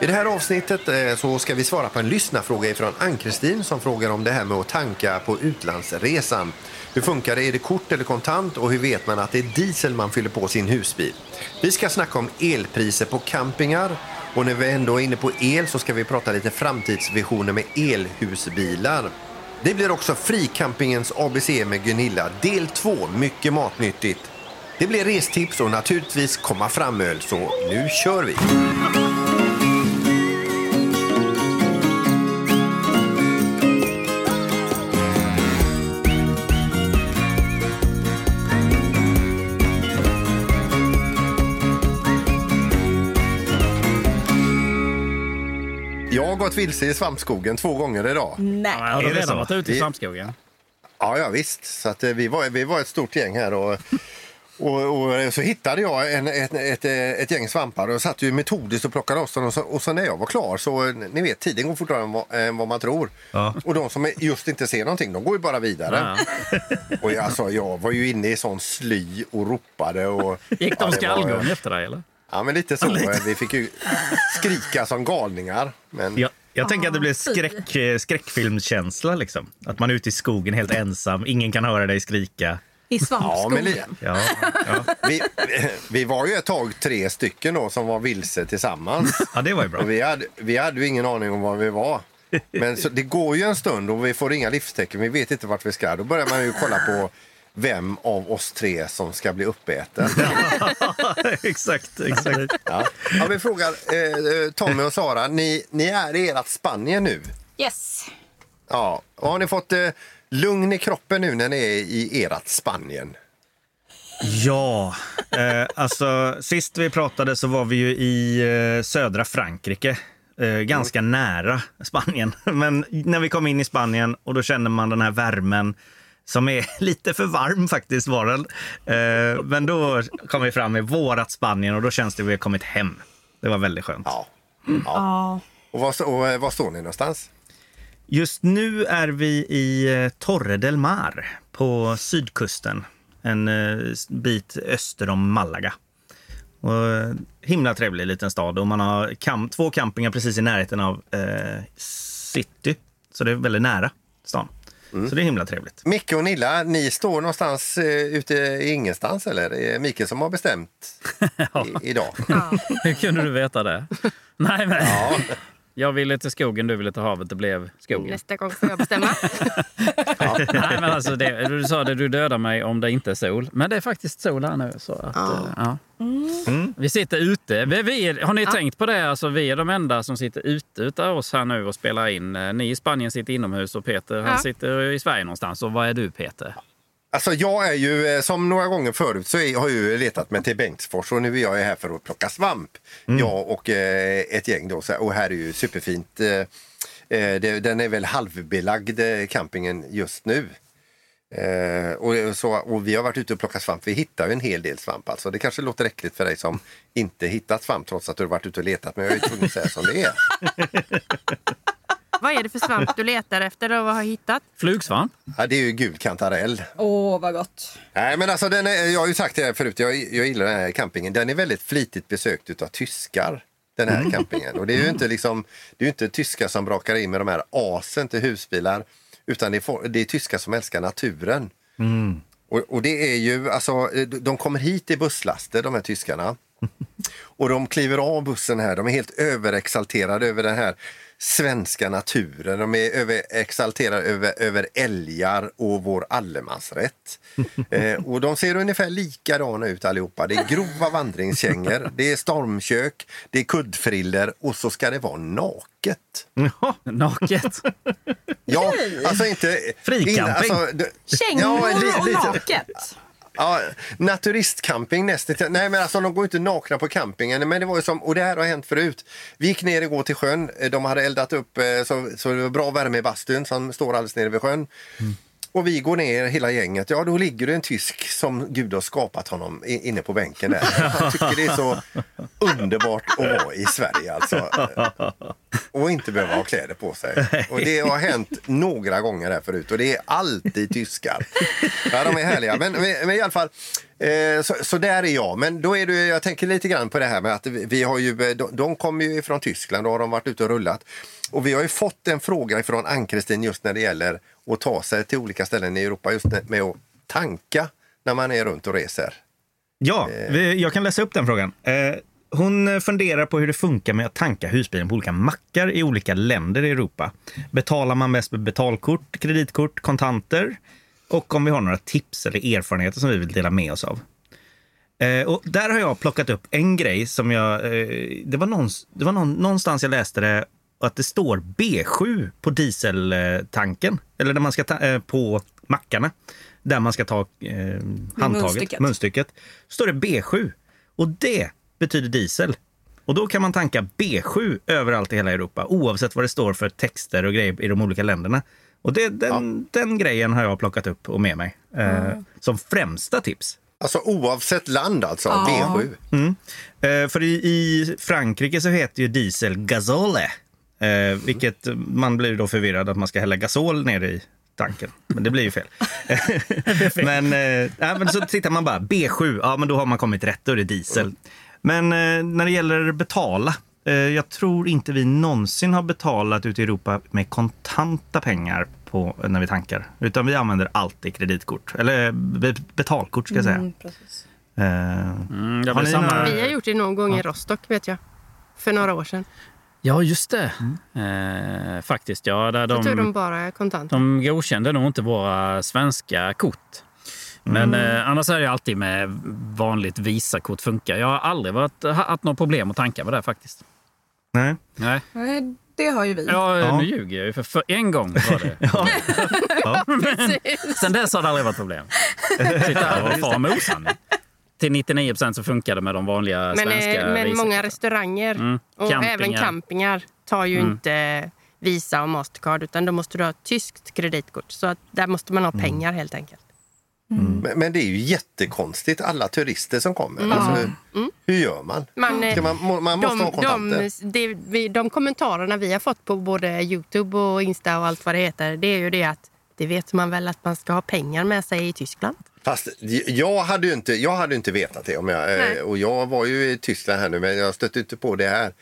I det här avsnittet eh, så ska vi svara på en lyssnarfråga från Ann-Kristin som frågar om det här med att tanka på utlandsresan. Hur funkar det? Är det kort eller kontant? Och hur vet man att det är diesel man fyller på sin husbil? Vi ska snacka om elpriser på campingar. Och när vi ändå är inne på el så ska vi prata lite framtidsvisioner med elhusbilar. Det blir också fricampingens ABC med Gunilla, del 2, mycket matnyttigt. Det blir restips och naturligtvis komma fram-öl, så nu kör vi! Jag har gått vilse i svampskogen två gånger idag. Nej. Ja, har du Är det redan så? varit ute i svampskogen? Ja, ja visst. Så att, eh, vi, var, vi var ett stort gäng här och, och, och så hittade jag en, ett, ett, ett gäng svampar och satt ju metodiskt och plockade loss dem. Och så, och så när jag var klar så, eh, ni vet, tiden går fortare än vad, än vad man tror. Ja. Och de som just inte ser någonting, de går ju bara vidare. Och jag, alltså, jag var ju inne i sån sly och ropade. Och, Gick ja, de det var- skallgång efter dig eller? Ja, men lite så. Vi fick ju skrika som galningar. Men, Jag, jag tänker att det blir skräck, eh, skräckfilmskänsla. Liksom. Att man är ute i skogen helt ensam, ingen kan höra dig skrika. I Ja, svampskogen. li- Ja, ja. vi, vi var ju ett tag tre stycken då, som var vilse tillsammans. ja det var ju bra. Och vi, hade, vi hade ju ingen aning om var vi var. Men så, det går ju en stund och vi får inga livstecken. Vi vet inte vart vi ska. Då börjar man ju kolla på vem av oss tre som ska bli uppäten. exakt, exakt. Ja. Ja, vi frågar eh, Tommy och Sara. Ni, ni är i ert Spanien nu. Yes. Ja. Och har ni fått eh, lugn i kroppen nu när ni är i ert Spanien? Ja, eh, alltså sist vi pratade så var vi ju i eh, södra Frankrike. Eh, ganska nära Spanien. Men när vi kom in i Spanien och då kände man den här värmen som är lite för varm faktiskt var den. Eh, men då kom vi fram med vårat Spanien och då känns det att vi har kommit hem. Det var väldigt skönt. Ja. Ja. Och var, och, eh, var står ni någonstans? Just nu är vi i eh, Torre del Mar på sydkusten. En eh, bit öster om Malaga. Och, himla trevlig liten stad och man har kam- två campingar precis i närheten av eh, city. Så det är väldigt nära stan. Så det är himla trevligt. Micke och Nilla, ni står någonstans eh, ute i ingenstans eller? Det är Mikael som har bestämt i, idag. Hur kunde du veta det? Nej, men... Jag ville till skogen, du ville till havet. Det blev skogen. Nästa gång får jag bestämma. Nej, men alltså det, du sa det, du dödar mig om det inte är sol. Men det är faktiskt sol här nu. Så att, Ja. eh, ja. Vi sitter ute. Vi, vi är, har ni tänkt på det? Alltså, vi är de enda som sitter ute utav oss här nu och spelar in. Eh, Ni i Spanien sitter inomhus och Peter han Ja. sitter i Sverige någonstans. Och vad är du Peter? Alltså jag är ju, eh, som några gånger förut, så har jag ju letat mig till Bengtsfors och nu är jag här för att plocka svamp. Jag och eh, ett gäng då. Och här är ju superfint. Eh, eh, det, den är väl halvbelagd, eh, campingen, just nu. Eh, och, så, och vi har varit ute och plockat svamp. Vi hittar ju en hel del svamp. Alltså. Det kanske låter äckligt för dig som inte hittat svamp trots att du har varit ute och letat. Men jag är ju tvungen att säga som det är. Vad är det för svamp du letar efter och vad har hittat? Flugsvamp? Ja, det är ju gul kantarell. Åh, vad gott. Nej, men alltså, den är, jag har ju sagt det här förut, jag, jag gillar den här campingen. Den är väldigt flitigt besökt av tyskar. Den här campingen. Och det är ju inte, liksom, det är inte tyskar som brakar in med de här asen till husbilar. Utan det är, det är tyskar som älskar naturen. Och, och det är ju, alltså, de kommer hit i busslaster de här tyskarna. Och de kliver av bussen här, de är helt överexalterade över den här svenska naturen. De är överexalterade över, över älgar och vår allemansrätt. Eh, och de ser ungefär likadana ut allihopa. Det är grova vandringskängor, det är stormkök, det är kuddfriller och så ska det vara naket. Naket? Ja, alltså inte... Fricamping. in- alltså, Kängor li- och naket. Ja, naturistcamping nästan. Nej men alltså de går inte nakna på campingen. Men det var ju som, och det här har hänt förut. Vi gick ner igår till sjön. De hade eldat upp eh, så, så det var bra värme i bastun som står alldeles nere vid sjön. Mm. Och vi går ner hela gänget. Ja, då ligger det en tysk som Gud har skapat honom inne på bänken där. Han tycker det är så underbart att vara i Sverige alltså. Och inte behöva ha kläder på sig. Och det har hänt några gånger här förut och det är alltid tyskar. Ja, de är härliga. Men, men, men i alla fall, så, så där är jag. Men då är det, jag tänker lite grann på det här med att vi, har ju, de, de kommer ju från Tyskland, då har de varit ute och rullat. Och vi har ju fått en fråga från Ann-Kristin just när det gäller att ta sig till olika ställen i Europa just med att tanka när man är runt och reser. Ja, vi, jag kan läsa upp den frågan. Eh, hon funderar på hur det funkar med att tanka husbilen på olika mackar i olika länder i Europa. Betalar man mest med betalkort, kreditkort, kontanter? Och om vi har några tips eller erfarenheter som vi vill dela med oss av. Eh, och där har jag plockat upp en grej som jag... Eh, det var, någons, det var någon, någonstans jag läste det att det står B7 på dieseltanken. Eller där man ska ta, eh, på mackarna. Där man ska ta eh, handtaget, munstycket. munstycket. Står det B7. Och det betyder diesel. Och då kan man tanka B7 överallt i hela Europa oavsett vad det står för texter och grejer i de olika länderna. Och det, den, den grejen har jag plockat upp och med mig eh, som främsta tips. Alltså oavsett land alltså, B7. Eh, för i, i Frankrike så heter ju diesel gasole. Eh, vilket man blir då förvirrad att man ska hälla gasol ner i tanken. Men det blir ju fel. men, eh, ja, men så tittar man bara, B7, ja men då har man kommit rätt, då är det diesel. Men eh, när det gäller betala, eh, jag tror inte vi någonsin har betalat ute i Europa med kontanta pengar på, när vi tankar. Utan vi använder alltid kreditkort, eller be, betalkort ska jag säga. Mm, precis. Eh, Mm, Har ni samma... några- Vi har gjort det någon gång i Rostock vet jag. För några år sedan. Ja, just det. Mm. Eh, faktiskt, ja. Där tog de de, bara kontant. de godkände nog inte våra svenska kort. Men eh, annars är det alltid med vanligt Visakort funkar. Jag har aldrig varit, haft något problem att tanka med det faktiskt. Nej. Nej. Nej, det har ju vi. Ja, Ja. nu ljuger jag ju. För, för en gång var det. Men sen dess har det aldrig varit problem. Sitta här och fara med osanning. Till 99 procent så funkar det med de vanliga Men, svenska eh, men Visakort. många restauranger Mm. och Campingar. även campingar tar ju Mm. inte Visa och Mastercard utan då måste du ha ett tyskt kreditkort. Så att där måste man ha Mm. pengar helt enkelt. Men, men det är ju jättekonstigt, alla turister som kommer. Mm. Alltså, hur, hur gör man? Man, eh, Ska man, må- man måste ha de, kontanter. de, vi, de kommentarerna vi har fått på både Youtube och Insta och allt vad det heter, det är ju det att det vet man väl att man ska ha pengar med sig i Tyskland. Fast jag hade ju inte, jag hade inte vetat det. Om jag, eh, Nej. och jag var ju i Tyskland här nu, men jag stötte inte på det här.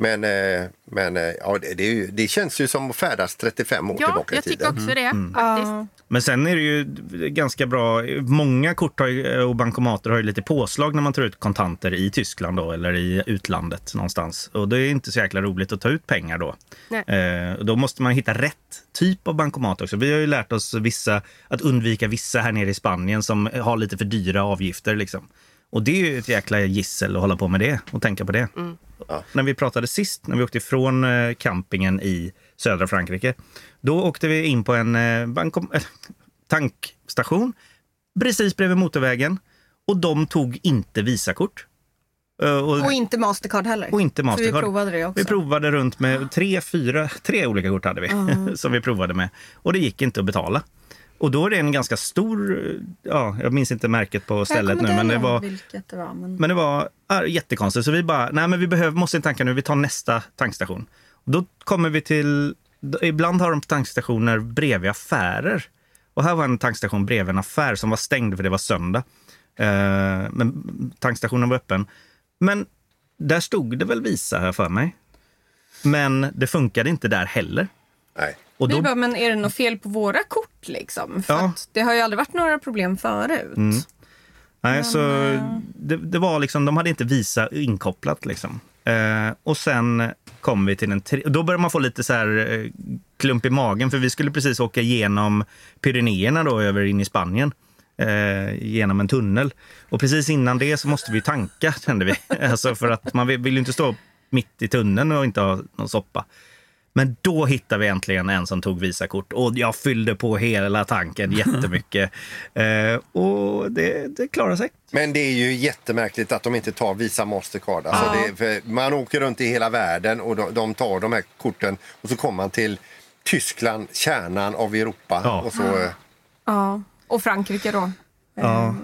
Men, eh, men eh, ja, det, ju, det känns ju som att färdas 35 år Ja, tillbaka i jag tycker tiden. också det. Mm. Faktiskt. Men sen är det ju ganska bra. Många kort ju, och bankomater har ju lite påslag när man tar ut kontanter i Tyskland då, eller i utlandet någonstans. Och det är inte så jäkla roligt att ta ut pengar då. Nej. Eh, och då måste man hitta rätt typ av bankomat också. Vi har ju lärt oss vissa, att undvika vissa här nere i Spanien som har lite för dyra avgifter. Liksom. Och det är ju ett jäkla gissel att hålla på med det och tänka på det. Ja. När vi pratade sist, när vi åkte ifrån eh, campingen i södra Frankrike, då åkte vi in på en eh, bankom- eh, tankstation precis bredvid motorvägen och de tog inte Visakort. Och, Och inte Mastercard heller. och inte För Mastercard. vi provade det också. Vi provade runt med tre, fyra, tre olika kort hade vi som vi provade med. Och det gick inte att betala. Och då är det en ganska stor, eh, ja, jag minns inte märket på stället nu, men det var, vilket det var. Men... men det var ja, jättekonstigt. Så vi bara, nej men vi behöver, måste inte tanka nu, vi tar nästa tankstation. Och då kommer vi till, ibland har de tankstationer bredvid affärer. Och här var en tankstation bredvid en affär som var stängd för det var söndag. Eh, men tankstationen var öppen. Men där stod det väl Visa här för mig. Men det funkade inte där heller. Nej. Och Vi då, bara, men är det något fel på våra kort liksom? För Ja. det har ju aldrig varit några problem förut. Mm. nej, så det, det var liksom, de hade inte Visa inkopplat. Liksom. Eh, och sen kom vi till en... tre- Då började man få lite så här eh, klump i magen för vi skulle precis åka igenom Pyrenéerna då över in i Spanien. Eh, genom en tunnel. Och precis innan det så måste vi tanka kände vi. alltså för att man vill vill ju inte stå mitt i tunneln och inte ha någon soppa. Men då hittade vi äntligen en som tog Visakort och jag fyllde på hela tanken jättemycket. eh, och det, det klarade sig. Men det är ju jättemärkligt att de inte tar Visa Mastercard. Alltså det, för man åker runt i hela världen och de, de tar de här korten och så kommer man till Tyskland, kärnan av Europa. Ja. Och så, eh, Ja. Och Frankrike då. Ja.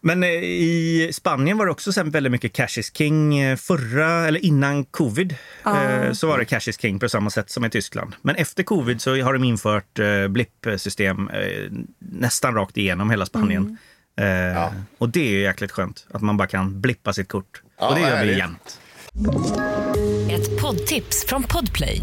Men eh, i Spanien var det också sen väldigt mycket cash is king. eh, Förra, eller innan covid, eh, så var det cash is king på samma sätt som i Tyskland. Men efter covid så har de infört eh, blippsystem eh, nästan rakt igenom hela Spanien. Eh, Och det är ju jäkligt skönt att man bara kan blippa sitt kort. Ja, och det gör vi jämt. Ett poddtips från Podplay.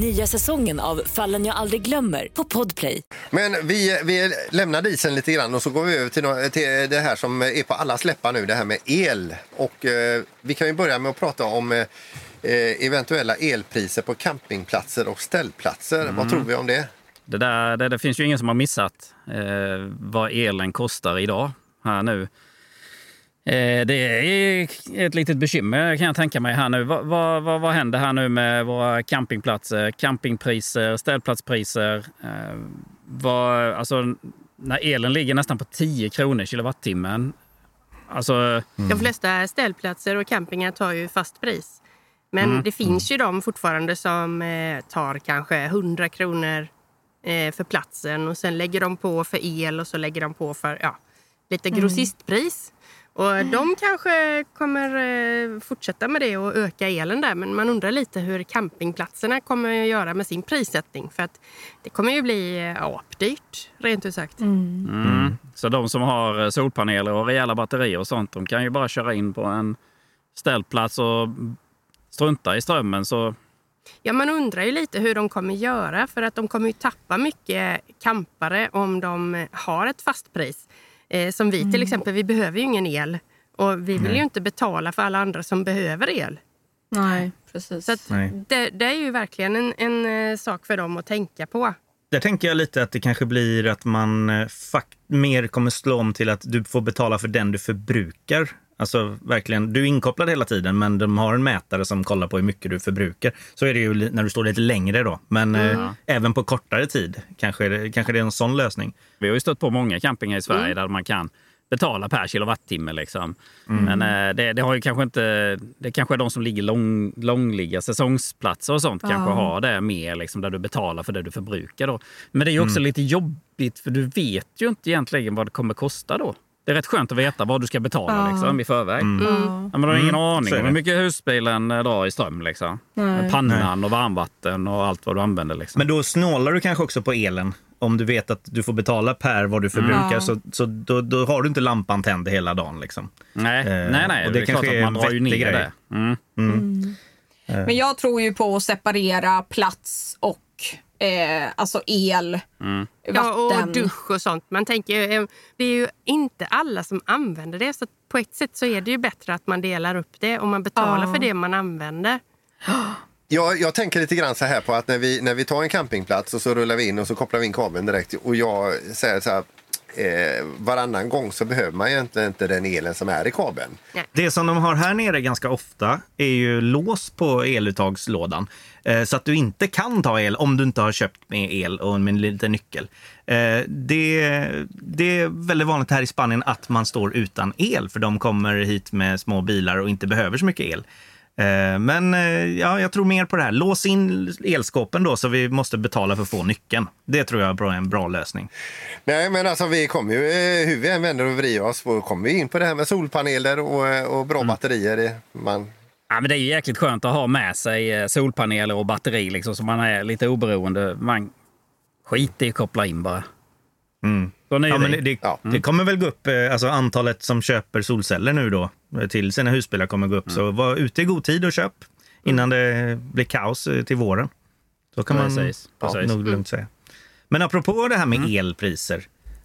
Nya säsongen av Fallen jag aldrig glömmer på Podplay. Men vi, vi lämnar disen lite grann och så går vi över till, till det här som är på alla läppar nu, det här med el. Och eh, vi kan ju börja med att prata om eh, eh, eventuella elpriser på campingplatser och ställplatser. Vad tror vi om det? Det, där, det, det finns ju ingen som har missat eh, vad elen kostar idag här nu. Eh, det är ett litet bekymmer kan jag tänka mig här nu. Vad, vad, vad, vad händer här nu med våra campingplatser, campingpriser, ställplatspriser? Eh, vad, alltså, när elen ligger nästan på 10 kronor kilowattimmen. Alltså, De flesta ställplatser och campingar tar ju fast pris. Men det finns ju de fortfarande som eh, tar kanske 100 kronor för platsen och sen lägger de på för el och så lägger de på för ja, lite grossistpris. Och de kanske kommer eh, fortsätta med det och öka elen där. Men man undrar lite hur campingplatserna kommer att göra med sin prissättning. För att det kommer ju bli eh, apdyrt, rent ut sagt. mm. Så de som har solpaneler och rejäla batterier och sånt, de kan ju bara köra in på en ställplats och strunta i strömmen. Så Ja, man undrar ju lite hur de kommer göra för att de kommer ju tappa mycket campare om de har ett fastpris. Eh, som vi till exempel, vi behöver ju ingen el och vi vill ju inte betala för alla andra som behöver el. Nej, precis. Så att Nej. det, det är ju verkligen en, en eh, sak för dem att tänka på. Där tänker jag lite att det kanske blir att man eh, fakt- mer kommer slå om till att du får betala för den du förbrukar. Alltså verkligen, du är inkopplad hela tiden men de har en mätare som kollar på hur mycket du förbrukar. Så är det ju när du står lite längre då. Men eh, även på kortare tid kanske det, kanske det är en sån lösning. Vi har ju stött på många campingar i Sverige där man kan betala per kilowattimme. Liksom. Men eh, det, det har ju kanske inte... Det kanske är de som ligger lång, långliga säsongsplatser och sånt kanske har det mer liksom, där du betalar för det du förbrukar. Då. Men det är ju också lite jobbigt för du vet ju inte egentligen vad det kommer kosta då. Det är rätt skönt att veta vad du ska betala liksom, i förväg. Ja, men du har ingen aning så är om hur det. mycket husbilen eh, drar i ström. Liksom. Pannan och varmvatten och allt vad du använder. Liksom. Men då snålar du kanske också på elen. Om du vet att du får betala per vad du förbrukar Ja. så, så då, då har du inte lampan tänd hela dagen. Liksom. nej, Eh, nej, nej. och det, det är klart att man drar ju ner grej. det. Mm. Men jag tror ju på att separera plats och eh, alltså el, Ja, vatten. och dusch och sånt. Man tänker, ju, eh, det är ju inte alla som använder det. Så på ett sätt så är det ju bättre att man delar upp det och man betalar Ja. för det man använder. Jag, jag tänker lite grann så här på att när vi, när vi tar en campingplats och så rullar vi in och så kopplar vi in kabeln direkt och jag säger så här eh, varannan gång så behöver man egentligen inte den elen som är i kabeln. Det som de har här nere ganska ofta är ju lås på eluttagslådan. Eh, så att du inte kan ta el om du inte har köpt med el och med en liten nyckel. Eh, det, det är väldigt vanligt här i Spanien att man står utan el för de kommer hit med små bilar och inte behöver så mycket el. Eh, Men eh, ja, jag tror mer på det här. Lås in elskåpen då så vi måste betala för att få nyckeln. Det tror jag är en bra lösning. Nej men alltså vi kommer ju, eh, hur vi än vänder och vrider oss, kommer vi in på det här med solpaneler och, och bra batterier. Det- Man, Ja, men det är ju jäkligt skönt att ha med sig solpaneler och batteri liksom, så man är lite oberoende. Man skiter i att koppla in bara. Är Ja, men det, Ja. det kommer väl gå upp, eh, alltså antalet som köper solceller nu då eh, till sina husbilar kommer gå upp. Så var ute i god tid och köp innan det blir kaos eh, till våren. Så kan man Precis, ja, precis. nog lugnt säga. Men apropå det här med elpriser.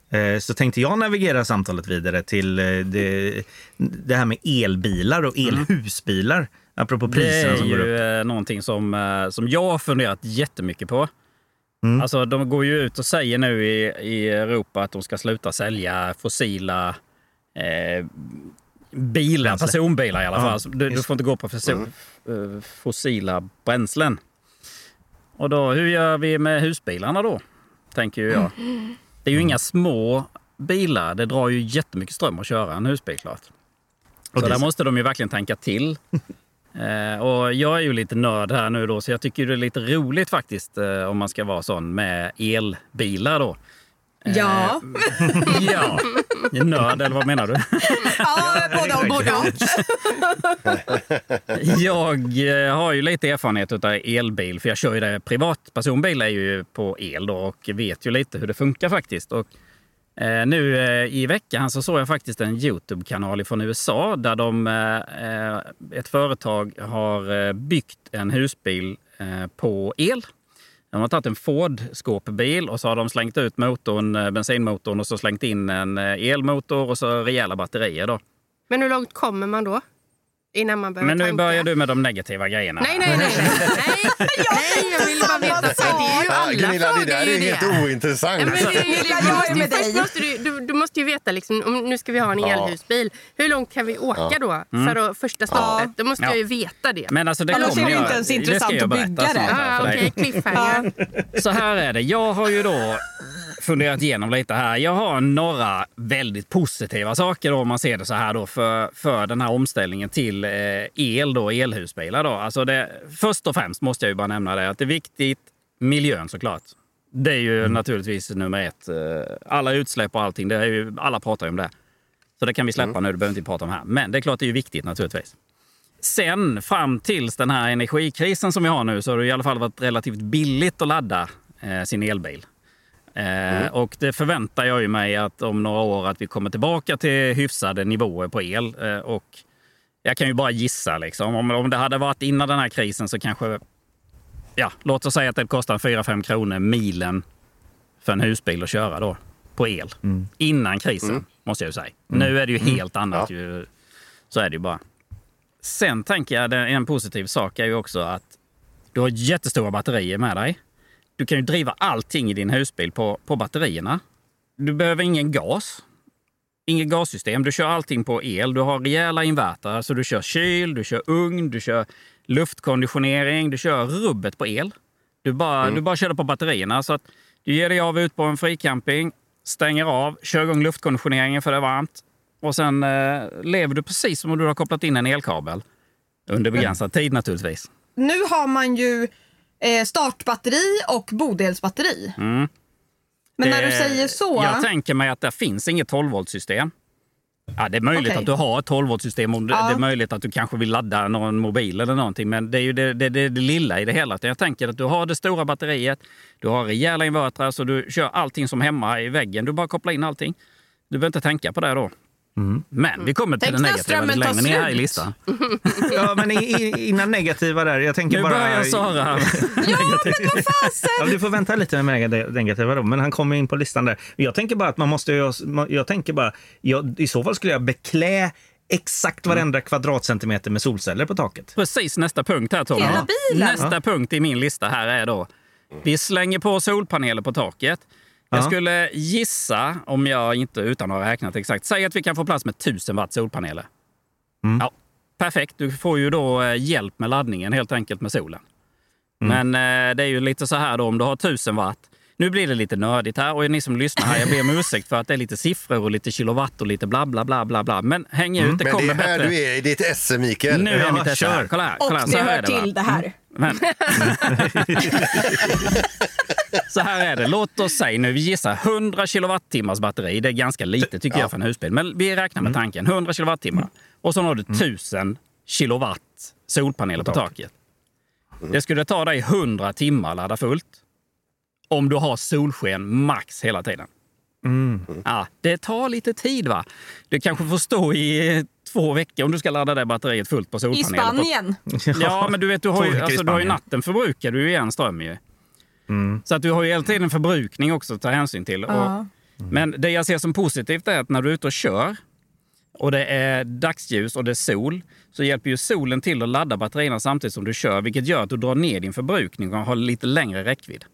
Eh, Så tänkte jag navigera samtalet vidare till det, det här med elbilar och elhusbilar. Apropå Det priserna är som går upp. ju eh, någonting som, som jag har funderat jättemycket på. Mm. Alltså, de går ju ut och säger nu i, i Europa att de ska sluta sälja fossila eh, bilar, Bränsle. personbilar i alla Ja, fall. Alltså, du, du får inte gå på fossila, eh, fossila bränslen. Och då, hur gör vi med husbilarna då? Tänker ju jag. Det är ju inga små bilar. Det drar ju jättemycket ström att köra en husbil klart. Och Så där diesel. måste de ju verkligen tänka till. Eh, och jag är ju lite nörd här nu då, så jag tycker det är lite roligt faktiskt eh, om man ska vara sån med elbilar då. Ja. Ja, nörd eller vad menar du? ja, både och. Både och. Jag eh, har ju lite erfarenhet av elbil, för jag kör ju det. Privatpersonbil är ju på el då och vet ju lite hur det funkar faktiskt. Och, eh, nu eh, i veckan så såg jag faktiskt en Youtube-kanal från USA där de, eh, eh ett företag har eh, byggt en husbil eh, på el. De har tagit en Ford-skåpbil och så har de slängt ut motorn, bensinmotorn och så slängt in en elmotor och så rejäla batterier. Då. Men hur långt kommer man då? Innan man börjar Men nu tanka? börjar du med de negativa grejerna. Nej, nej, nej. nej. nej, nej jag vill bara veta. Det är ju Ja, alla Gunilla, det där är ju ju helt det. ointressant. Men Gunilla, du, jag måste är ju, med först dig. måste du, du, du måste ju veta, liksom, om nu ska vi ha en Ja. elhusbil. Hur långt kan vi åka då för att, första stoppet? Då måste Mm. Ja. jag ju veta det. Men alltså det Annars kommer är det inte ens intressant att bygga det. ah. Okej, cliffhanger. Så här är det. Jag har ju då funderat igenom lite här. Jag har några väldigt positiva saker då, om man ser det så här då för, för den här omställningen till eh, el då, elhusbilar. Då. Alltså det, först och främst måste jag ju bara nämna det att det är viktigt, miljön såklart. Det är ju naturligtvis nummer ett. Eh, Alla utsläpp och allting, det är ju, alla pratar ju om det. Så det kan vi släppa nu, det behöver vi inte prata om här. Men det är klart det är ju viktigt naturligtvis. Sen fram tills den här energikrisen som vi har nu så har det i alla fall varit relativt billigt att ladda eh, sin elbil. Eh, Och det förväntar jag ju mig att om några år att vi kommer tillbaka till hyfsade nivåer på el. Eh, och jag kan ju bara gissa. Liksom. Om, om det hade varit innan den här krisen så kanske... Ja, låt oss säga att det kostar 4-5 kronor milen för en husbil att köra då på el. Innan krisen, måste jag ju säga. Nu är det ju helt annat. Ju, så är det ju bara. Sen tänker jag, en positiv sak är ju också att du har jättestora batterier med dig. Du kan ju driva allting i din husbil på, på batterierna. Du behöver ingen gas. Inget gassystem. Du kör allting på el. Du har rejäla invertrar. Så du kör kyl, du kör ugn, du kör luftkonditionering. Du kör rubbet på el. Du bara, du bara kör det på batterierna. Så att du ger dig av ut på en fricamping, stänger av, kör igång luftkonditioneringen för det är varmt. Och sen eh, lever du precis som om du har kopplat in en elkabel. Under begränsad tid naturligtvis. Nu har man ju eh, startbatteri och bodelsbatteri. Mm. Men när du säger så... Jag tänker mig att det finns inget 12 volt system. Ja, det är möjligt Okej. att du har ett 12 volt system och det, Ja. det är möjligt att du kanske vill ladda någon mobil eller någonting. Men det är ju det, det, det, det lilla i det hela. Jag tänker att du har det stora batteriet, du har rejäla invertrar så du kör allting som hemma i väggen. Du bara kopplar in allting. Du behöver inte tänka på det då. Men vi kommer till Tänk det negativa lite längre ner här i listan. Ja, men i, i, innan negativa där. Jag tänker Nu bara... börjar Sara. Ja, du får vänta lite med neg- negativa då, men han kommer in på listan där. Jag tänker bara att man måste... Jag, jag tänker bara, jag, I så fall skulle jag beklä exakt varenda kvadratcentimeter med solceller på taket. Precis nästa punkt här Tommy. Hela bilen? Nästa punkt i min lista här är då vi slänger på solpaneler på taket. Jag Ja. skulle gissa, om jag inte utan att ha räknat exakt, säg att vi kan få plats med 1000 watt solpaneler. Ja, perfekt, du får ju då eh, hjälp med laddningen helt enkelt med solen. Men eh, det är ju lite så här då om du har 1000 watt. Nu blir det lite nördigt här och ni som lyssnar här, jag ber om ursäkt för att det är lite siffror och lite kilowatt och lite bla bla bla bla bla. Men häng ut, det Men det kommer är här bättre. du är i ditt esse, Mikael. Nu är Ja, mitt esse här. Kolla här. Och Kolla här. det Så här hör är det, va? till det här. Men, så här är det. Låt oss säga nu, vi gissar 100 kilowattimmars batteri. Det är ganska lite tycker jag för en husbil. Men vi räknar med tanken. 100 kilowattimmar. Och så har du 1000 kilowatt solpaneler på taket. Det skulle ta dig 100 timmar att ladda fullt. Om du har solsken max hela tiden. Ja, det tar lite tid va? Du kanske får stå i två veckor om du ska ladda det batteriet fullt på I solpaneler. på- Spanien. Ja, men du vet, du har ju, i alltså, du har ju natten förbrukar du ju igen ström ju. Så att du har ju hela tiden förbrukning också att ta hänsyn till. Och Men det jag ser som positivt är att när du är ute och kör och det är dagsljus och det är sol så hjälper ju solen till att ladda batterierna samtidigt som du kör vilket gör att du drar ner din förbrukning och har lite längre räckvidd.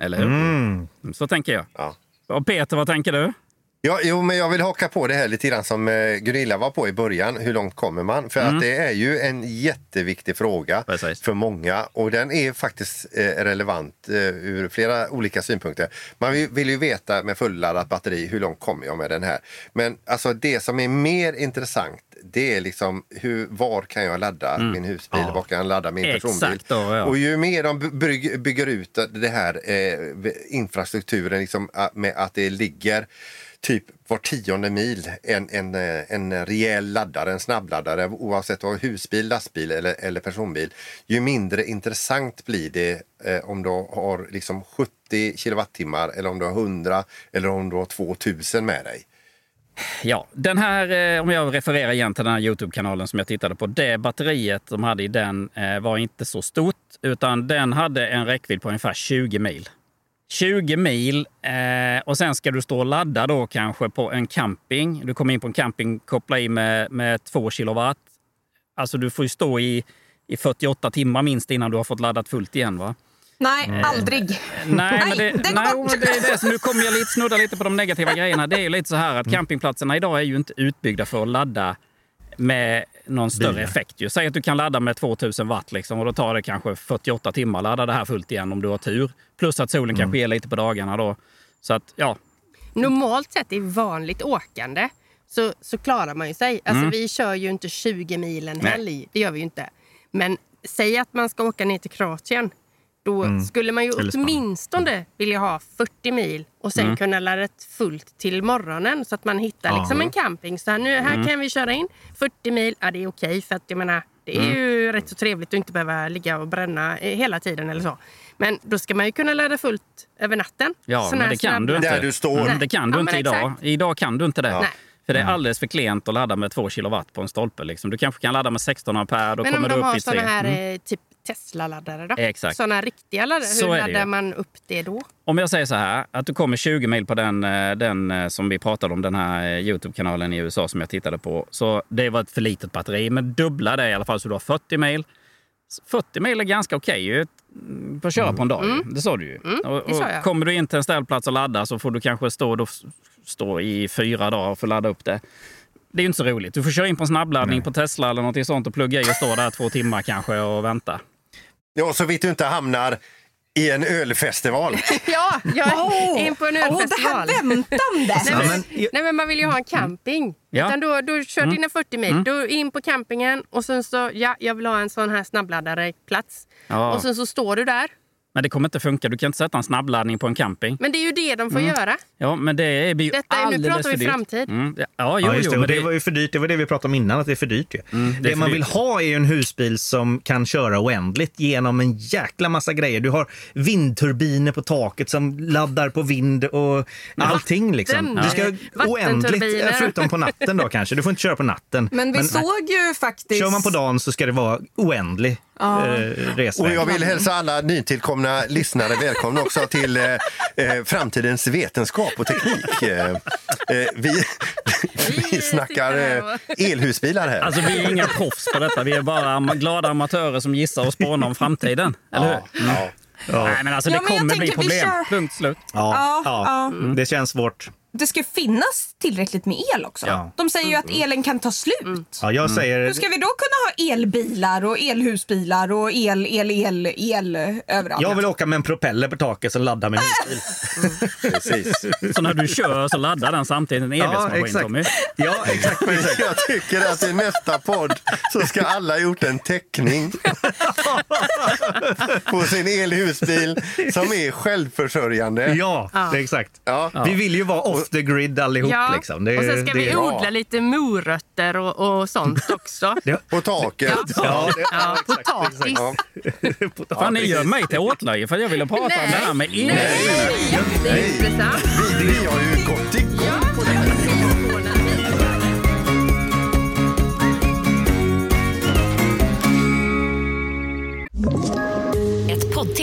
Eller hur? Mm. Så tänker jag. Ja. Och Peter, vad tänker du? Ja, jo, men jag vill haka på det här lite grann som eh, Gunilla var på i början. Hur långt kommer man? För att det är ju en jätteviktig fråga Precis. för många och den är faktiskt eh, relevant eh, ur flera olika synpunkter. Man vill, vill ju veta med fulladdat batteri hur långt kommer jag med den här? Men alltså det som är mer intressant det är liksom hur, var kan jag ladda min husbil? Ja. Var kan jag ladda min Exakt personbil? då, ja. Och ju mer de bygger, bygger ut det här eh, infrastrukturen liksom, med att det ligger typ var tionde mil en, en, eh, en rejäl laddare, en snabbladdare oavsett om husbil, lastbil eller, eller personbil. Ju mindre intressant blir det eh, om du har liksom 70 kilowattimmar eller om du har 100 eller om du har 2000 med dig. Ja, den här, eh, om jag refererar igen till den här Youtube-kanalen som jag tittade på. Det batteriet de hade i den eh, var inte så stort, utan den hade en räckvidd på ungefär 20 mil. 20 mil eh, och sen ska du stå och ladda då kanske på en camping. Du kommer in på en camping, koppla i med, med 2 kilowatt. Alltså du får ju stå i, i 48 timmar minst innan du har fått laddat fullt igen. va? Nej, aldrig. Nej, men det, det nej, det är det som nu kommer jag lite snudda lite på de negativa grejerna. Det är ju lite så här att campingplatserna idag är ju inte utbyggda för att ladda med någon större Bilar. effekt. Ju. Säg att du kan ladda med 2000 watt liksom, och då tar det kanske 48 timmar att ladda det här fullt igen om du har tur. Plus att solen kanske ger lite på dagarna då. Så att ja, Normalt sett i vanligt åkande så, så klarar man ju sig. Alltså, Vi kör ju inte 20 mil en Nej. helg. Det gör vi ju inte. Men säg att man ska åka ner till Kroatien. Då skulle man ju åtminstone vilja ha 40 mil och sen kunna ladda fullt till morgonen så att man hittar Ja. liksom en camping. Så här, nu, här kan vi köra in 40 mil. Ja, det är okej för att jag menar, det är ju rätt så trevligt att inte behöva ligga och bränna hela tiden eller så. Men då ska man ju kunna ladda fullt över natten. ja Sån men det kan du inte. Där du står. Mm, det kan du Ja, inte idag. exakt. Idag kan du inte det. Nej. För det är alldeles för klent att ladda med 2 kilowatt på en stolpe. Liksom. Du kanske kan ladda med 16 ampere, då Men om kommer de du upp har i 3. såna här Mm. eh, typ Tesla-laddare då? Exakt. Såna riktiga laddare. Så Hur laddar man upp det då? Om jag säger så här, att du kommer 20 mil på den, eh, den eh, som vi pratade om, den här eh, Youtube-kanalen i USA som jag tittade på. Så det var ett för litet batteri, men dubbla det i alla fall så du har 40 mil. 40 mil är ganska okej ju. mm, För att köra på en dag. ju. Det sa du ju. och, sa och jag. kommer du in till en ställplats och ladda så får du kanske stå, då, stå i fyra dagar för att ladda upp det. Det är ju inte så roligt. Du får köra in på en snabbladdning på Tesla eller något sånt och plugga i och stå där två timmar kanske och vänta. Ja, så vitt du inte hamnar i en ölfestival. Ja, jag är in på en Åh, det ölfestival. här väntandet! Nej, men, nej, men man vill ju ha en camping. Ja. Utan då, då kör dina 40 mil, då in på campingen och sen så, ja, jag vill ha en sån här snabbladdare-plats. Ja. Och sen så står du där. Men det kommer inte funka. Du kan inte sätta en snabbladdning på en camping. Men det är ju det de får göra. Ja, men det är ju Detta är- nu pratar vi framtid. Mm. Ja, jo, Ja, just jo, det. Och men det var ju för dyrt. Det var det vi pratade om innan, att det är för dyrt. Ju. det är det för man dyrt. vill ha är ju en husbil som kan köra oändligt genom en jäkla massa grejer. Du har vindturbiner på taket som laddar på vind och allting. Liksom. Vatten. Du ska Ja. oändligt, Vattenturbiner. förutom på natten då kanske. Du får inte köra på natten. Men vi såg ju faktiskt... Kör man på dagen så ska det vara oändlig Ja. eh, Och jag vill hälsa alla nytillkomna lyssnare välkomna också till eh, eh, framtidens vetenskap och teknik. Eh, eh, vi, vi snackar eh, elhusbilar här. Alltså, vi är inga proffs på detta. Vi är bara am- glada amatörer som gissar och spånar om framtiden. Eller hur? Mm. ja. Nej, men alltså, Ja, det men jag kommer bli problem. kör- Punkt slut. Ja, Ja, ja. ja. Det känns svårt. Det ska finnas tillräckligt med el också. Ja. De säger ju att elen kan ta slut. Ja, jag säger... Hur ska vi då kunna ha elbilar och elhusbilar och el, el, el, el överallt? Jag vill åka med en propeller på taket som laddar min husbil. Precis. Så när du kör så laddar den samtidigt en evighetsmaskin, Tommy. Ja, exakt. Jag tycker att i nästa podd så ska alla ha gjort en teckning på sin elhusbil som är självförsörjande. Ja, det är exakt. Ja. Vi vill ju vara off the grid allihop. Ja. Liksom. Det, och sen ska det, vi bra. odla lite morötter och, och sånt också. På taket. Ja, Ja, potatis. Ja. Fan, ni gör mig till åtlöje för jag ville prata om det här med el. Nej, jätteintressant. Vi, vi har ju gått igång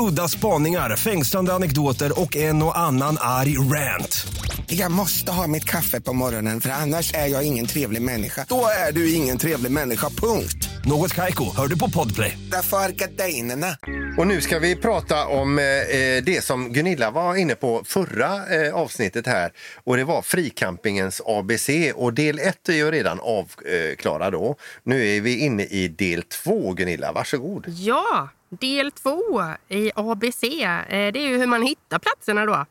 Udda spaningar, fängslande anekdoter och en och annan arg rant. Jag måste ha mitt kaffe på morgonen för annars är jag ingen trevlig människa. Då är du ingen trevlig människa, punkt. Något Kaiko, hör du på Podplay. Därför är gardinerna. Och nu ska vi prata om eh, det som Gunilla var inne på förra eh, avsnittet här. Och det var fricampingens ABC. Och del 1 är ju redan avklarad då. Nu är vi inne i del 2, Gunilla. Varsågod. Ja, del två i ABC. eh, Det är ju hur man hittar platserna då.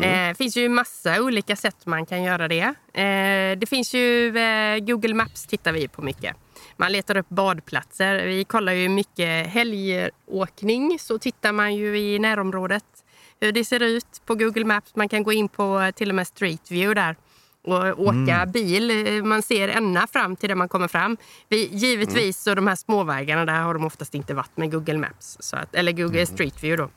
Det finns ju massa olika sätt man kan göra det. Eh, Det finns ju eh, Google Maps tittar vi på mycket. Man letar upp badplatser. Vi kollar ju mycket helgåkning. Så tittar man ju i närområdet hur det ser ut på Google Maps. Man kan gå in på eh, till och med Street View där och åka Mm. bil. Man ser ända fram till där man kommer fram. Vi, givetvis så de här småvägarna där har de oftast inte varit med Google Maps. Så att, eller Google Street View då.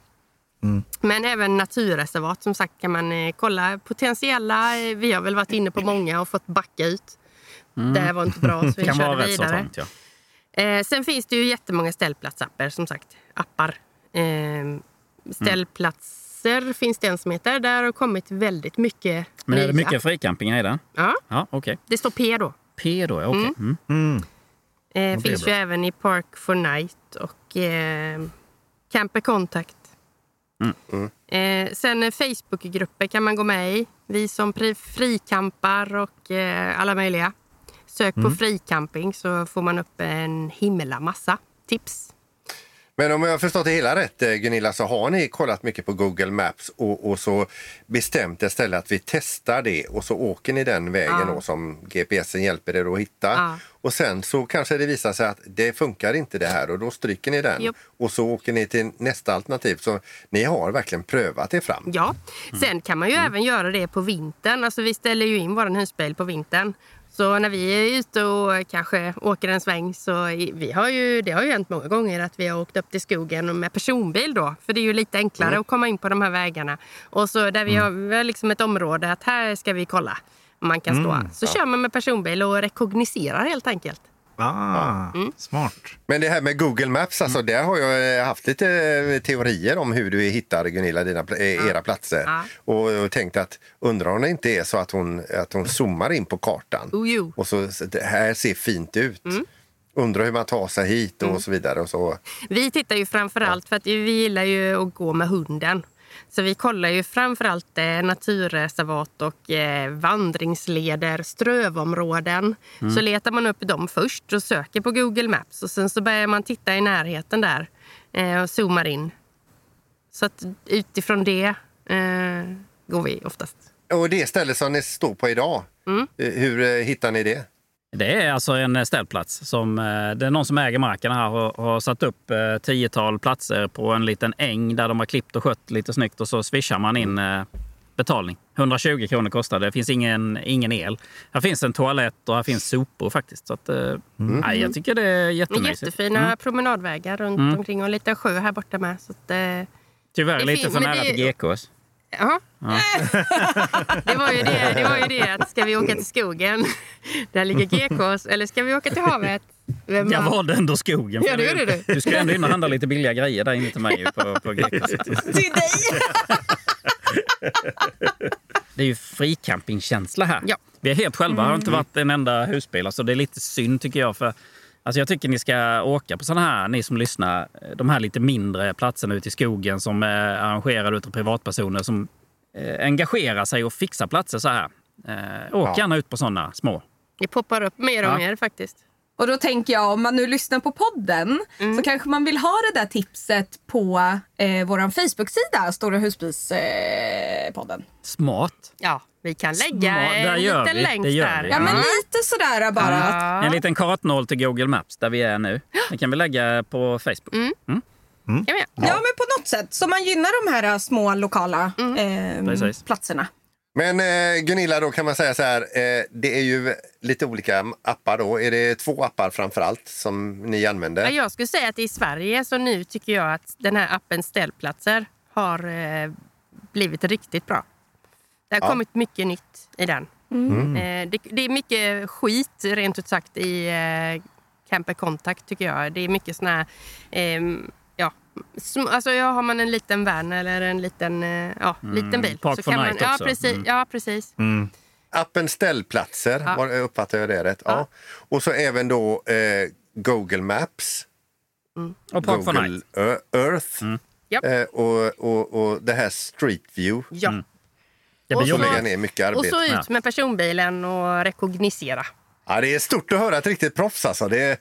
Men även naturreservat som sagt kan man eh, kolla potentiella. eh, Vi har väl varit inne på många och fått backa ut. Mm. Det här var inte bra så vi kan körde vidare. trångt, ja. Eh, sen finns det ju jättemånga ställplatsappar som sagt. Appar. Eh, ställplatser finns det en som heter. Där har kommit väldigt mycket Men är det nya. mycket fricampingar i den? Ja, Ja, okej. det står P då. P då, ja, okej. Mm. Mm. Eh, det är finns ju bra. även i Park for Night och eh, Camper Contact. Eh, sen eh, Facebookgrupper kan man gå med i. Vi som frikampar och eh, alla möjliga. Sök på Mm. fricamping så får man upp en himla massa tips. Men om jag har förstått det hela rätt, eh, Gunilla, så har ni kollat mycket på Google Maps och, och så bestämt ett ställe att vi testar det och så åker ni den vägen Ja. då, som GPSen hjälper er att hitta. Ja. Och sen så kanske det visar sig att det funkar inte det här och då stryker ni den Japp. och så åker ni till nästa alternativ. Så ni har verkligen prövat er fram. Ja, sen kan man ju även göra det på vintern. Alltså vi ställer ju in vår husbil på vintern. Så när vi är ute och kanske åker en sväng så vi har ju, det har ju hänt många gånger att vi har åkt upp till skogen med personbil då. För det är ju lite enklare Mm. att komma in på de här vägarna. Och så där vi har, vi har liksom ett område att här ska vi kolla om man kan stå. Mm, Så ja. kör man med personbil och rekogniserar helt enkelt. Ah, smart. Men det här med Google Maps, alltså, där har jag eh, haft lite eh, teorier om hur du hittar Gunilla dina, eh, era platser. Ja. Och, och tänkt att undrar om det inte är så att hon, att hon zoomar in på kartan. Oh, jo. Och så, det här ser fint ut. Mm. Undrar hur man tar sig hit och så vidare. Och så. Vi tittar ju framförallt för att vi gillar ju att gå med hunden. Så vi kollar ju framförallt eh, naturreservat och eh, vandringsleder, strövområden. Mm. Så letar man upp dem först och söker på Google Maps. Och sen så börjar man titta i närheten där eh, och zoomar in. Så att utifrån det eh, går vi oftast. och det ställe som ni står på idag, Mm. hur hittar ni det? Det är alltså en ställplats. Som, eh, det är någon som äger marken här och har satt upp eh, tiotal platser på en liten äng där de har klippt och skött lite snyggt och så swishar man in eh, betalning. 120 kronor kostar det. Det finns ingen, ingen el. Här finns en toalett och här finns sopor faktiskt. Så att, eh, nej, jag tycker det är jättemysigt. Jättefina Mm. promenadvägar runt Mm. omkring och en liten sjö här borta med. Så att, eh, Tyvärr det är lite för nära till GKs. Ja. Det var ju det, det, var ju det att ska vi åka till skogen, där ligger GKs, eller ska vi åka till havet? Vem Jag var- valde ändå skogen. Ja, det gjorde du. Du ska ändå in och handla lite billiga grejer där inne till mig på, på GKs. Till dig! Det är ju fricampingkänsla här. Ja. Vi är helt själva. Det har inte Mm. varit en enda husbil. Alltså det är lite synd tycker jag. För, alltså jag tycker ni ska åka på sådana här, ni som lyssnar, de här lite mindre platserna ute i skogen som är arrangerade utav privatpersoner som eh, engagerar sig och fixar platser så här. Eh, åk Ja. gärna ut på sådana små. Det poppar upp mer och Ja. mer faktiskt. Och då tänker jag om man nu lyssnar på podden så kanske man vill ha det där tipset på eh, vår Facebook-sida, Stora husbilspodden. Eh, podden. Smart. Ja, vi kan lägga Smart. En gör liten vi. länk Det gör där. vi. Ja, men Ja. lite sådär bara. En liten kartnål till Google Maps där vi är nu. Den kan vi lägga på Facebook. Mm. Ja, men på något sätt. Så man gynnar de här små lokala eh, platserna. Men eh, Gunilla, då kan man säga så här. Eh, det är ju lite olika appar då. Är det två appar framför allt som ni använder? Ja, jag skulle säga att i Sverige så nu tycker jag att den här appen Ställplatser har eh, blivit riktigt bra. Det har Ja. kommit mycket nytt i den. Mm. Eh, det, det är mycket skit rent ut sagt i eh, Camper Contact tycker jag. Det är mycket såna här, ehm, alltså ja, har man en liten van eller en liten, eh, ja, Mm, liten bil. Park for man, night ja, också. precis, Mm. ja, precis. Appen Ställplatser, Ja. var, uppfattar jag det rätt? Ja. Och så även då eh, Google Maps. Och Park for Google night. Ö- Earth. Japp. Eh, och, och, och det här Street View. Ja. Mm. Det Och blir så- ner mycket Och så ut med personbilen och rekognosera. Ja, det är stort att höra ett riktigt proffs alltså. Det är...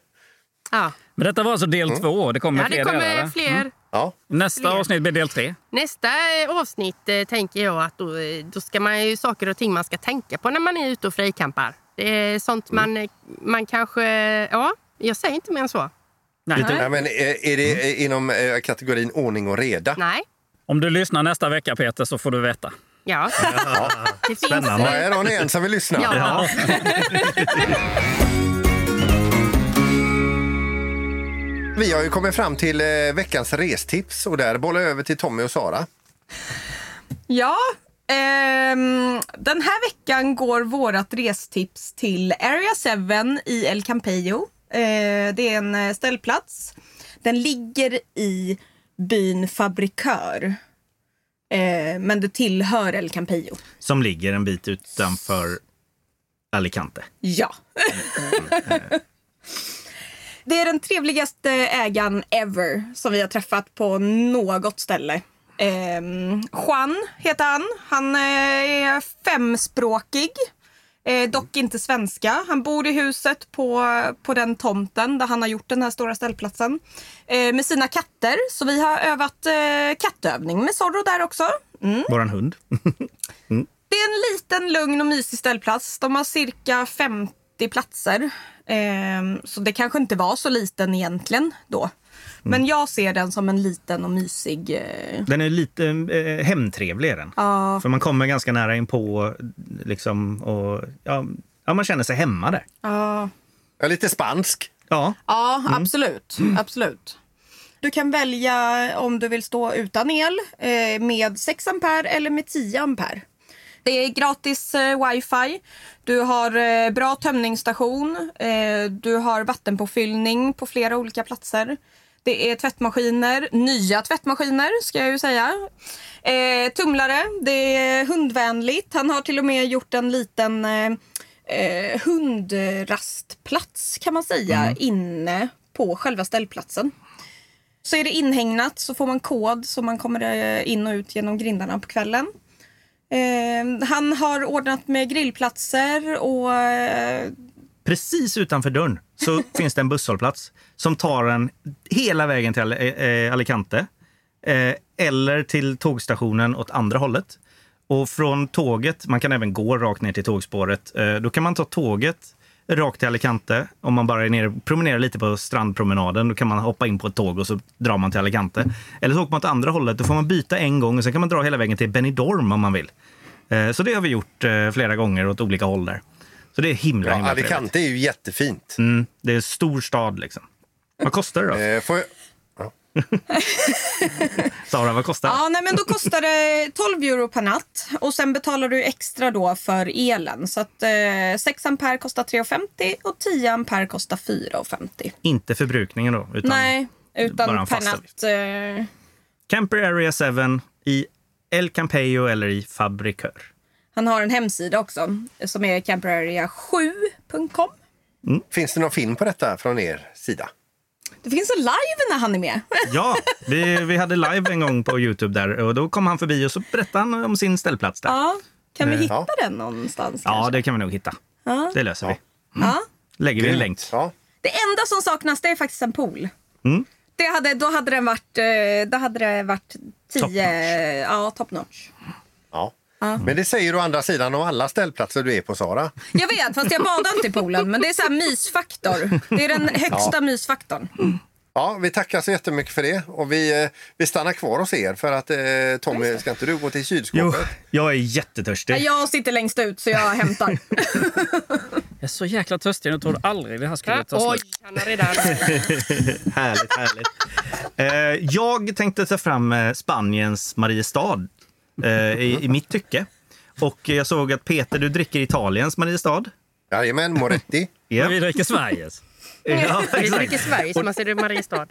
Ja. Men detta var alltså del två. Det kommer Ja, det fler kommer delar? fler. Mm. Ja. Nästa Fler. avsnitt blir del tre. Nästa eh, avsnitt eh, tänker jag att då, eh, då ska man ju saker och ting man ska tänka på när man är ute och frikampar. Det är sånt man, eh, man kanske... Ja, jag säger inte mer än så. Nej. Nej, men är, är det eh, inom eh, kategorin ordning och reda? Nej. Om du lyssnar nästa vecka Peter så får du veta. Ja. Det finns, Spännande. Ja, här har ni en som vill lyssna. Ja. Vi har ju kommit fram till eh, veckans restips och där bollar jag över till Tommy och Sara. Ja, ehm, den här veckan går vårt restips till Area 7 i El Campello. Eh, det är en eh, ställplats. Den ligger i byn Fabrikör. Eh, men det tillhör El Campello. Som ligger en bit utanför Alicante. Ja. Det är den trevligaste ägaren ever som vi har träffat på något ställe. Ehm, Juan heter han. Han eh, är femspråkig. Eh, dock inte svenska. Han bor i huset på, på den tomten där han har gjort den här stora ställplatsen. Eh, med sina katter. Så vi har övat eh, kattövning med Zorro där också. Mm. Våran hund. Det är en liten, lugn och mysig ställplats. De har cirka 50 platser. Ehm, så det kanske inte var så liten egentligen då. Men jag ser den som en liten och mysig... Eh, Den är lite eh, hemtrevlig. Den. Ja. För man kommer ganska nära in på liksom, och ja, ja, man känner sig hemma där. ja. Ja, lite spansk. Ja. Ja, absolut. absolut. Du kan välja om du vill stå utan el eh, med 6 ampere eller med 10 ampere. Det är gratis eh, wifi. Du har eh, bra tömningsstation. Eh, du har vattenpåfyllning på flera olika platser. Det är tvättmaskiner, nya tvättmaskiner ska jag ju säga. Eh, tumlare, det är hundvänligt. Han har till och med gjort en liten eh, hundrastplats kan man säga Mm. inne på själva ställplatsen. Så är det inhägnat så får man kod så man kommer in och ut genom grindarna på kvällen. Eh, han har ordnat med grillplatser och eh, Precis utanför dörren så finns det en busshållplats som tar en hela vägen till eh, Alicante. Eh, eller till tågstationen åt andra hållet. Och från tåget, man kan även gå rakt ner till tågspåret. Då kan man ta tåget rakt till Alicante. Om man bara är nere och promenerar lite på strandpromenaden, då kan man hoppa in på ett tåg och så drar man till Alicante. Eller så åker man åt andra hållet, då får man byta en gång och sen kan man dra hela vägen till Benidorm om man vill. Eh, så det har vi gjort eh, flera gånger åt olika håll där. Så det är himla, Ja, himla trevligt. Alicante är ju jättefint. Mm, det är en stor stad liksom. Vad kostar det då? Eh, får jag... Sara, vad kostar det? Ja, nej, men då kostar det 12 euro per natt och sen betalar du extra då för elen. Så att eh, 6 ampere kostar 3,50 och 10 ampere kostar 4,50. Inte förbrukningen då? Utan Nej, bara utan en per natt. Eh, Camper Area 7 i El Campello eller i Fabrikör. han har en hemsida också som är camperarea7.com. Finns det någon film på detta från er sida? Det finns en live när han är med. Ja, vi, vi hade live en gång på Youtube där och då kom han förbi och så berättade han om sin ställplats där. Ja, kan vi Eh, hitta ja. den någonstans? Ja, kanske? det kan vi nog hitta. Ja. Det löser vi. Ja. Lägger vi en länk. Ja. Det enda som saknas det är faktiskt en pool. Mm. Det hade, då hade den varit, eh, då hade det varit Top 10, ja top notch. Ja. Ja. Men det säger du å andra sidan om alla ställplatser du är på, Sara. Jag vet, fast jag badar inte i poolen. Men det är så här mysfaktor. Det är den högsta Ja. mysfaktorn. Ja, vi tackar så jättemycket för det och vi, eh, vi stannar kvar hos er för att eh, Tommy, ska inte du gå till Jo, kylskåpet? jag är jättetörstig. Jag sitter längst ut så jag hämtar. Jag är så jäkla törstig. Jag trodde aldrig det här skulle ta Oj, slut. han har redan... härligt, härligt. Eh, jag tänkte ta fram eh, Spaniens Mariestad i, i mitt tycke. Och jag såg att Peter, du dricker Italiens Mariestad. Jajamän, Moretti. Ja. Vi dricker Sveriges. Ja, Vi dricker Sverige som man ser det Mariestad.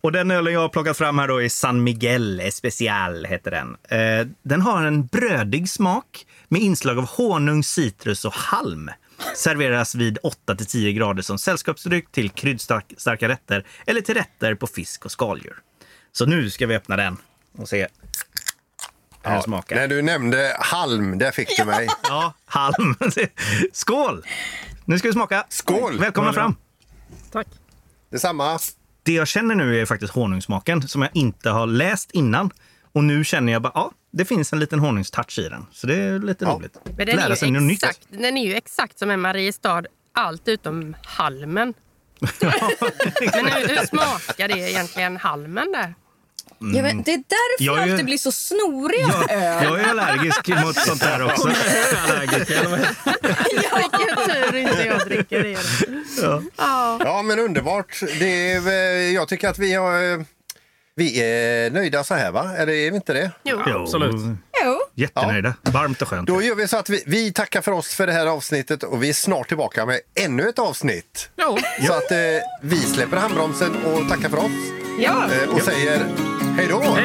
Och den ölen jag har plockat fram här då är San Miguel Especial, heter den. Eh, den har en brödig smak med inslag av honung, citrus och halm. Serveras vid 8-10 grader som sällskapsdryck till kryddstarka rätter eller till rätter på fisk och skaldjur. Så nu ska vi öppna den och se den smakar. När du nämnde halm, där fick du mig. Ja, halm. Skål! Nu ska vi smaka. Skål! Välkomna fram. Tack. Detsamma. Det jag känner nu är faktiskt honungssmaken som jag inte har läst innan. Och nu känner jag bara, ja, det finns en liten honungstouch i den. Så det är lite roligt. Men den är, sig ju nytt. exakt, den är ju exakt som en Mariestad, allt utom halmen. Men hur, hur smakar det egentligen, halmen där? Jag vet, det är därför Jag är- alltid blir så snorig av Jag, öl. jag är allergisk mot sånt där också. Vilken tur inte jag dricker det. Ja. Ja. Ja, men underbart. Det är, eh, jag tycker att vi har... eh, Vi är nöjda så här, va? Eller är vi inte det? Jo. Absolut. Jo. Jättenöjda. Varmt och skönt. Då gör vi så att vi, vi tackar för oss för det här avsnittet och vi är snart tillbaka med ännu ett avsnitt. Jo. Så att eh, vi släpper handbromsen och tackar för oss. Ja. Eh, och säger hej då!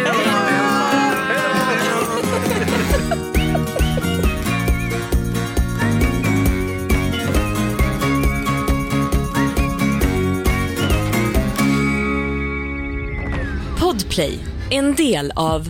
Podplay, en del av